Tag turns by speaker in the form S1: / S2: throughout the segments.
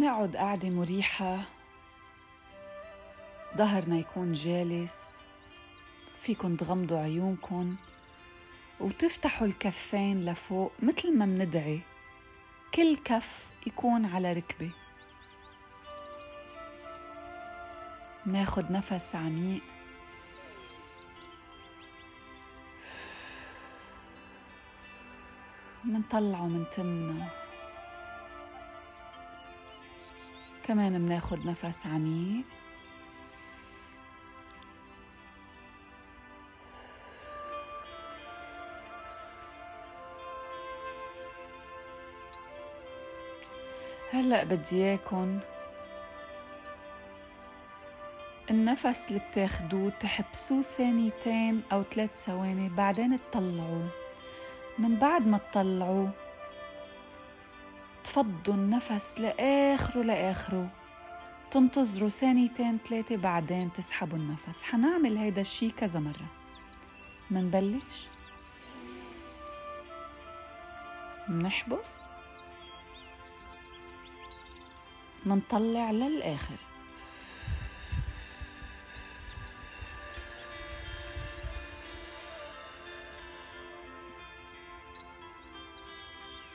S1: منقعد قعدة مريحة. ظهرنا يكون جالس. فيكن تغمضوا عيونكن وتفتحوا الكفين لفوق مثل ما مندعي كل كف يكون على ركبة. ناخد نفس عميق. منطلعه من تمنا. كمان مناخد نفس عميق. هلأ بدي إياكن النفس اللي بتاخدوه تحبسوه ثانيتين أو ثلاث ثواني بعدين تطلعوه. من بعد ما تطلعوه تفضوا النفس لآخره لآخره. تنتظروا ثانيتين ثلاثة بعدين تسحبوا النفس. حنعمل هيدا الشي كذا مرة. منبلش منحبس؟ منطلع للآخر.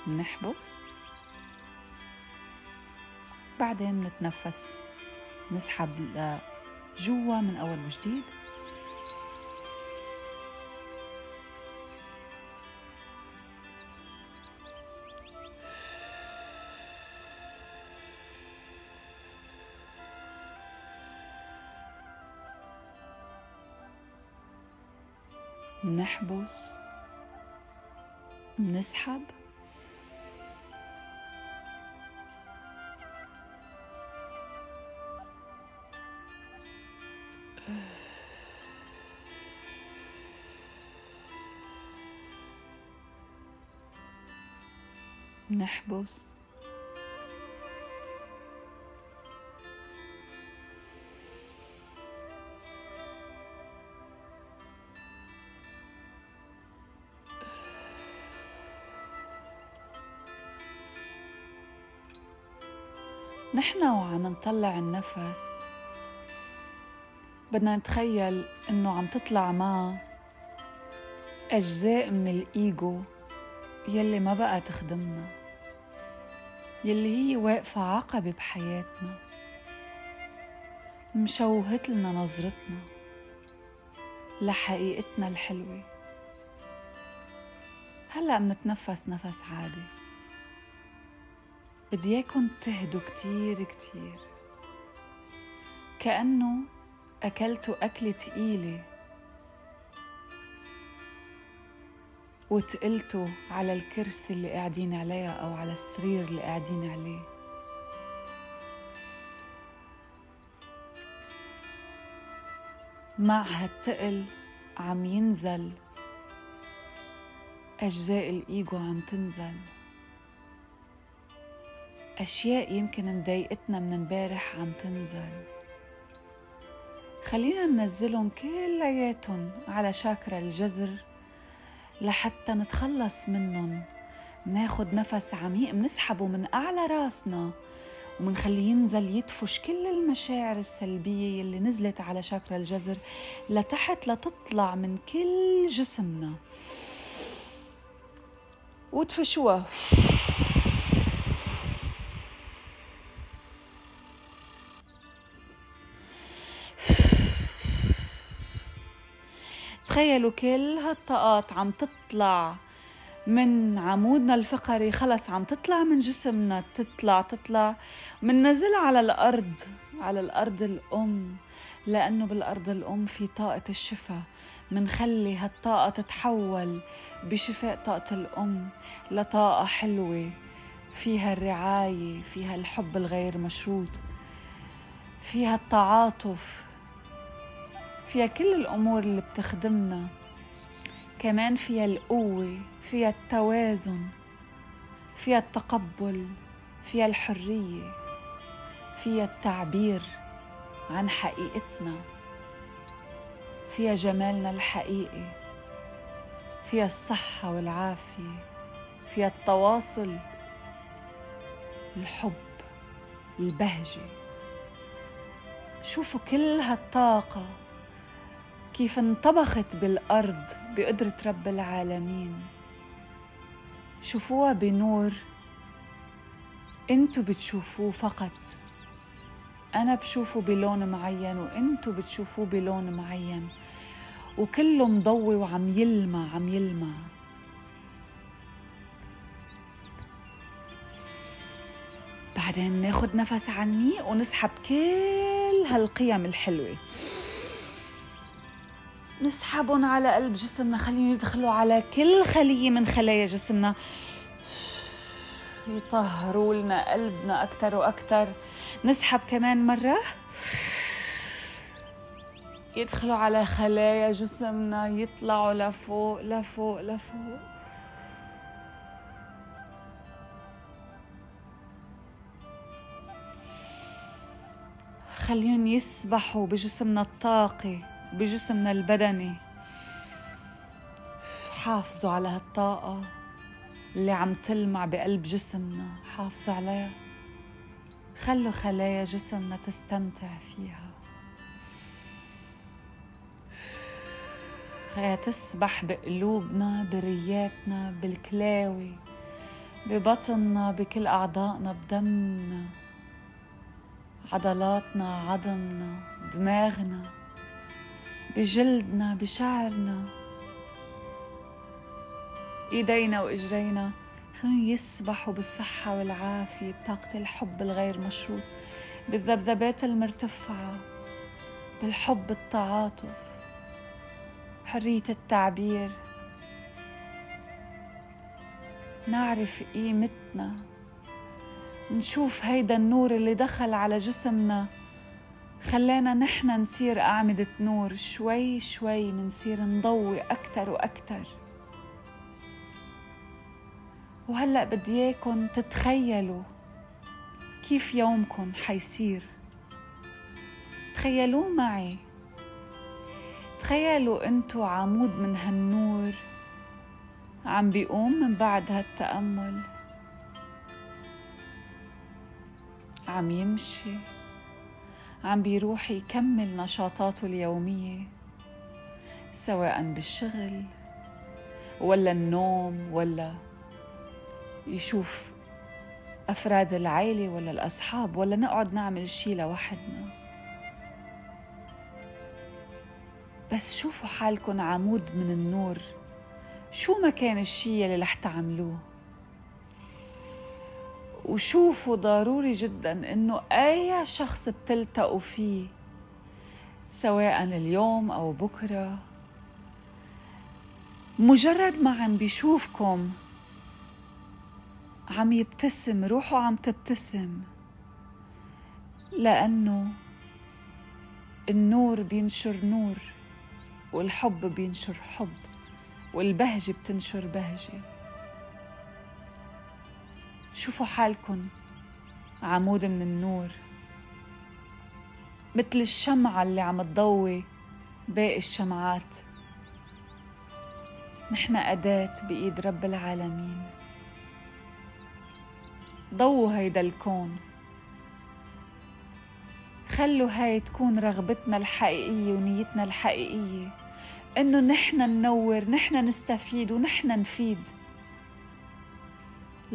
S1: منحبس؟ بعدين نتنفس. نسحب لجوا من أول وجديد. منحبس منسحب نحبس. نحن وعم نطلع النفس. بدنا نتخيل إنه عم تطلع معه أجزاء من الإيجو. يلي ما بقى تخدمنا يلي هي واقفة عقبة بحياتنا مشوهت لنا نظرتنا لحقيقتنا الحلوة. هلأ منتنفس نفس عادي. بدي اياكم تهدوا كتير كتير. كأنه أكلتوا أكلة تقيلة. وتقلتوا على الكرسي اللي قاعدين عليها أو على السرير اللي قاعدين عليه. مع هالتقل عم ينزل. أجزاء الإيجو عم تنزل. أشياء يمكن مضايقتنا من امبارح عم تنزل. خلينا ننزلهم كلياتهم على شاكرا الجزر. لحتى نتخلص منهم. مناخد نفس عميق منسحبه من أعلى راسنا ومنخليه ينزل يدفش كل المشاعر السلبية اللي نزلت على شاكرا الجزر لتحت لتطلع من كل جسمنا. وتفشوها. تخيلوا كل هالطاقات عم تطلع من عمودنا الفقري خلص عم تطلع من جسمنا تطلع تطلع مننزلها على الأرض على الأرض الأم لأنه بالأرض الأم في طاقة الشفاء. منخلي هالطاقة تتحول بشفاء طاقة الأم لطاقة حلوة فيها الرعاية فيها الحب الغير مشروط فيها التعاطف. فيها كل الأمور اللي بتخدمنا كمان فيها القوة فيها التوازن فيها التقبل فيها الحرية فيها التعبير عن حقيقتنا فيها جمالنا الحقيقي فيها الصحة والعافية فيها التواصل الحب البهجة. شوفوا كل هالطاقة كيف انطبخت بالأرض بقدرة رب العالمين. شوفوها بنور انتو بتشوفوه فقط. أنا بشوفه بلون معين وانتو بتشوفوه بلون معين. وكله مضوي وعم يلمع عم يلمع. بعدين ناخد نفس عميق ونسحب كل هالقيم الحلوة. نسحبهم على قلب جسمنا خليهم يدخلوا على كل خلية من خلايا جسمنا. يطهروا لنا قلبنا أكثر وأكثر نسحب كمان مرة. يدخلوا على خلايا جسمنا يطلعوا لفوق لفوق لفوق. خليهم يسبحوا بجسمنا الطاقي. بجسمنا البدني. حافظوا على هالطاقة اللي عم تلمع بقلب جسمنا. حافظوا عليها. خلوا خلايا جسمنا تستمتع فيها. خليها تسبح بقلوبنا برياتنا بالكلاوي ببطننا بكل أعضائنا بدمنا عضلاتنا عظمنا دماغنا. بجلدنا بشعرنا إيدينا وإجرينا خليهم يسبحوا بالصحة والعافية بطاقة الحب الغير مشروط بالذبذبات المرتفعة بالحب التعاطف حرية التعبير. نعرف قيمتنا نشوف هيدا النور اللي دخل على جسمنا. خلانا نحن نصير أعمدة نور شوي شوي منصير نضوي أكتر وأكتر. وهلأ بدي إياكم تتخيلوا كيف يومكم حيصير. تخيلوه معي. تخيلوا إنتو عمود من هالنور عم بيقوم من بعد هالتأمل. عم يمشي. عم بيروح يكمل نشاطاته اليومية سواء بالشغل ولا النوم ولا يشوف أفراد العيلة ولا الأصحاب ولا نقعد نعمل شي لوحدنا. بس شوفوا حالكن عمود من النور شو ما كان الشي اللي رح تعملوه؟ وشوفوا ضروري جدا إنه أي شخص بتلتقوا فيه سواء اليوم أو بكرة مجرد ما عم بيشوفكم عم يبتسم روحه عم تبتسم لأنه النور بينشر نور والحب بينشر حب والبهجة بتنشر بهجة. شوفوا حالكن عمود من النور. مثل الشمعة اللي عم تضوي باقي الشمعات. نحن أداة بإيد رب العالمين. ضووا هيدا الكون. خلوا هاي تكون رغبتنا الحقيقية ونيتنا الحقيقية. إنه نحن ننور نحن نستفيد ونحن نفيد.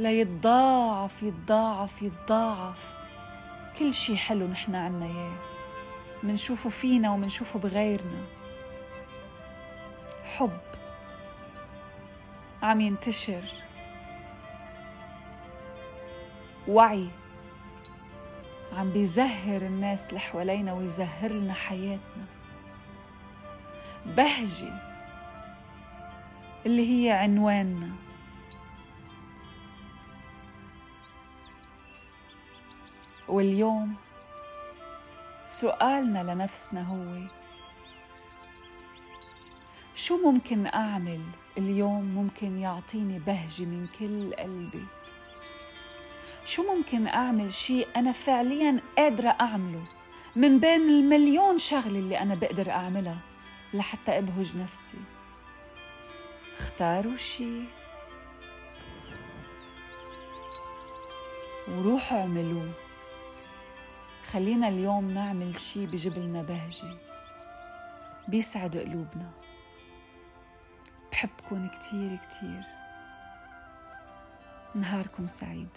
S1: ليتضاعف يتضاعف يتضاعف. كل شي حلو نحن عنا إياه. منشوفه فينا ومنشوفه بغيرنا. حب عم ينتشر. وعي عم بيزهر الناس اللي حوالينا ويزهر لنا حياتنا. بهجة اللي هي عنواننا. واليوم سؤالنا لنفسنا هو شو ممكن أعمل اليوم ممكن يعطيني بهجة من كل قلبي؟ شو ممكن أعمل شيء أنا فعليا قادرة أعمله من بين المليون شغلة اللي أنا بقدر أعملها لحتى أبهج نفسي؟ اختاروا شيء وروحوا اعملوه. خلينا اليوم نعمل شي بجبلنا بهجة. بيسعد قلوبنا. بحبكن كتير كتير. نهاركم سعيد.